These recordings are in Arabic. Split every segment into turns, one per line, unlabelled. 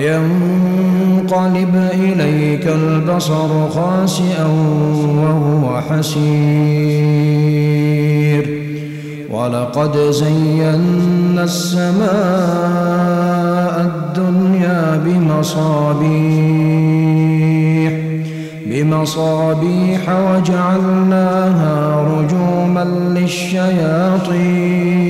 ينقلب إليك البصر خاسئا وهو حسير. ولقد زينا السماء الدنيا بمصابيح بمصابيح وجعلناها رجوما للشياطين.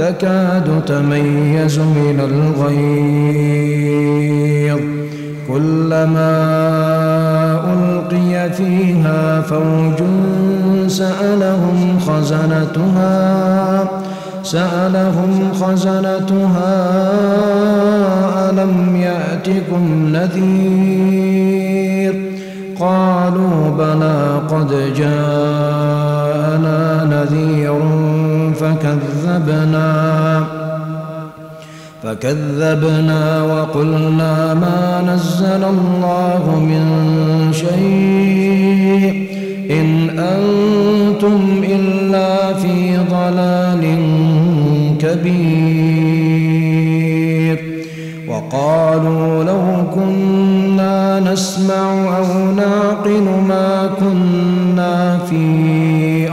تكاد تميز من الغيظ. كلما ألقي فيها فوج سألهم خزنتها سألهم خزنتها ألم يأتكم نذير؟ قالوا بلى قد جاءنا نذير فكذبنا. فكذبنا وقلنا ما نزل الله من شيء. إن أنتم إلا في ضلال كبير. وقالوا لو كنا نسمع أو نعقل ما كنا في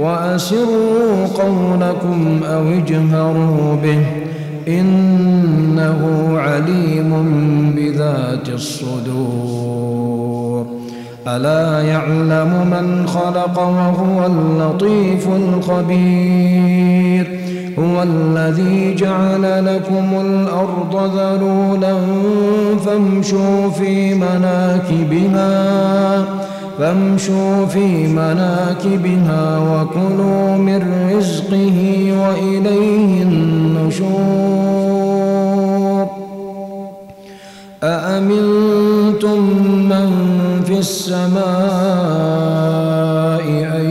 وأسروا قولكم أو اجهروا به إنه عليم بذات الصدور. ألا يعلم من خلق وهو اللطيف الخبير. هو الذي جعل لكم الأرض ذلولا فامشوا في مناكبها. فامشوا في مناكبها وكلوا من رزقه وإليه النشور. أأمنتم من في السماء أن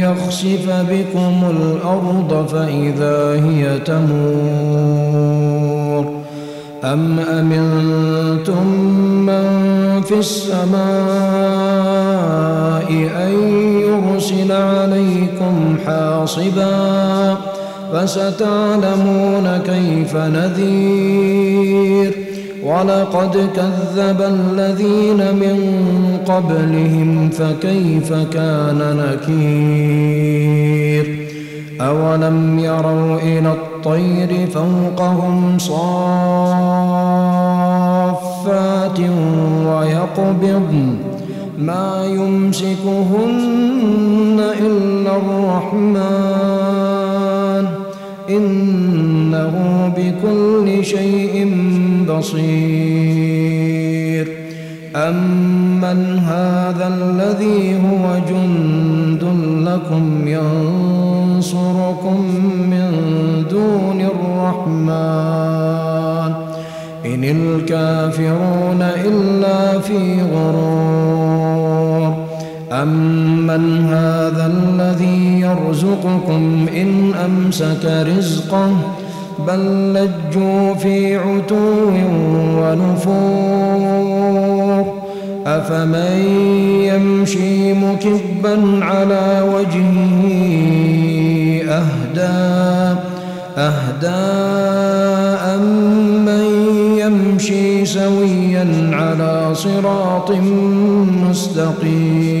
يخسف بكم الأرض فإذا هي تمور؟ أم أمنتم من في السماء حاصبا فستعلمون كيف نذير. ولقد كذب الذين من قبلهم فكيف كان نكير. أولم يروا إلى الطير فوقهم صافات ويقبضن ما يمسكهن إلا الرحمن. إنه بكل شيء بصير. أمن هذا الذي هو جند لكم ينصر ينصركم من دون الرحمن إن الكافرون إلا في غرور. أمن هذا الذي يرزقكم إن أمسك رزقه بل لجوا في عتو ونفور. أفمن يمشي مكبا على وجهه أهدى أهدى أمن يمشي سويا على صراط مستقيم.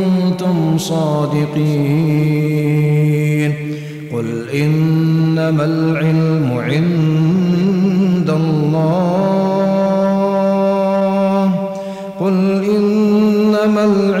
صادقين. قل إنما العلم عند الله. قل إنما العلم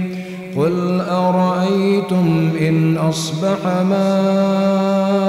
قل أرأيتم إن أصبح ماء